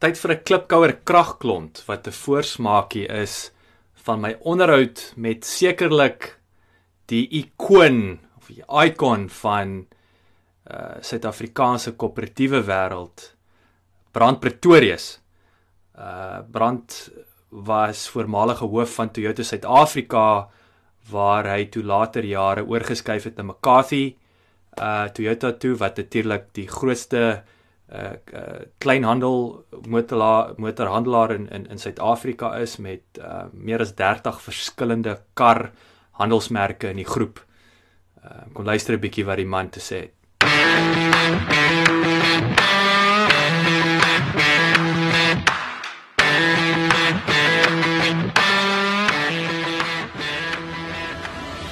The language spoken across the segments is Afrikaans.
tyd vir 'n klipkouer kragklont wat 'n voorsmaakie is van my onderhoud met sekerlik die ikoon of die icon van uh Suid-Afrikaanse koöperatiewe wêreld Brand Pretorius. Uh Brand was voormalige hoof van Toyota Suid-Afrika waar hy toe later jare oorgeskuif het na McCarthy uh Toyota toe wat natuurlik die grootste uh, uh kleinhandel motorla motorhandelaar in in in Suid-Afrika is met uh meer as 30 verskillende kar handelsmerke in die groep. Uh kom luister 'n bietjie wat die man te sê het.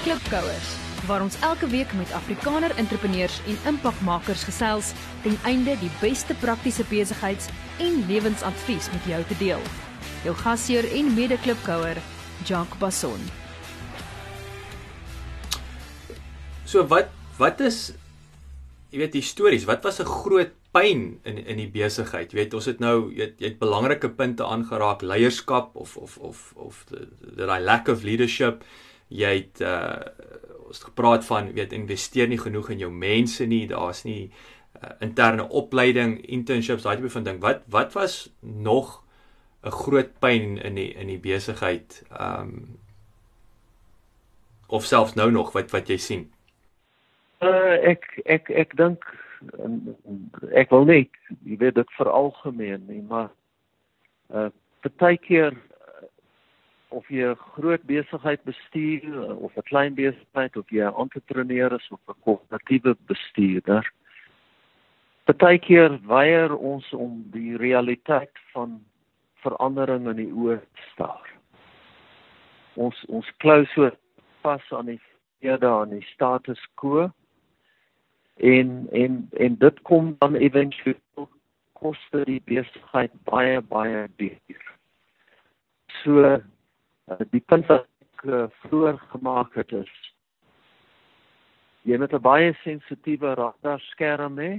Klipkouers waar ons elke week met Afrikaner entrepreneurs en impakmakers gesels ten einde die beste praktiese besigheids- en lewensadvies met jou te deel. Jou gasheer en mede-klipkouer, Jacques Basson. So wat wat is jy weet histories, wat was 'n groot pyn in in die besigheid? Jy weet ons het nou jy het, jy het belangrike punte aangeraak, leierskap of of of of daai lack of leadership. Jy het uh ons het gepraat van weet investeer nie genoeg in jou mense nie. Daar's nie uh, interne opleiding, internships, daai tipe van ding. Wat wat was nog 'n groot pyn in die in die besigheid? Um, of selfs nou nog wat wat jy sien? Uh, ek ek ek dink ek wil net jy weet dit veralgemeen nie maar uh partykeer of jy 'n groot besigheid bestuur of 'n klein besigheid of jy 'n entrepreneur is of 'n koöperatiewe bestuurder. Partykeer weier ons om die realiteit van verandering in die oë te staar. Ons ons klou so vas aan die verlede aan die status quo en en en dit kom dan eventueel koste die besigheid baie baie duur. So Eh, die punt wat ek uh, vroeër gemaak het is jy moet 'n baie sensitiewe radarskerm hê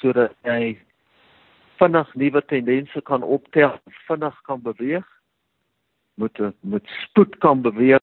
sodat jy vinnig nuwe tendense kan optel, vinnig kan beweeg, moet met spoed kan beweeg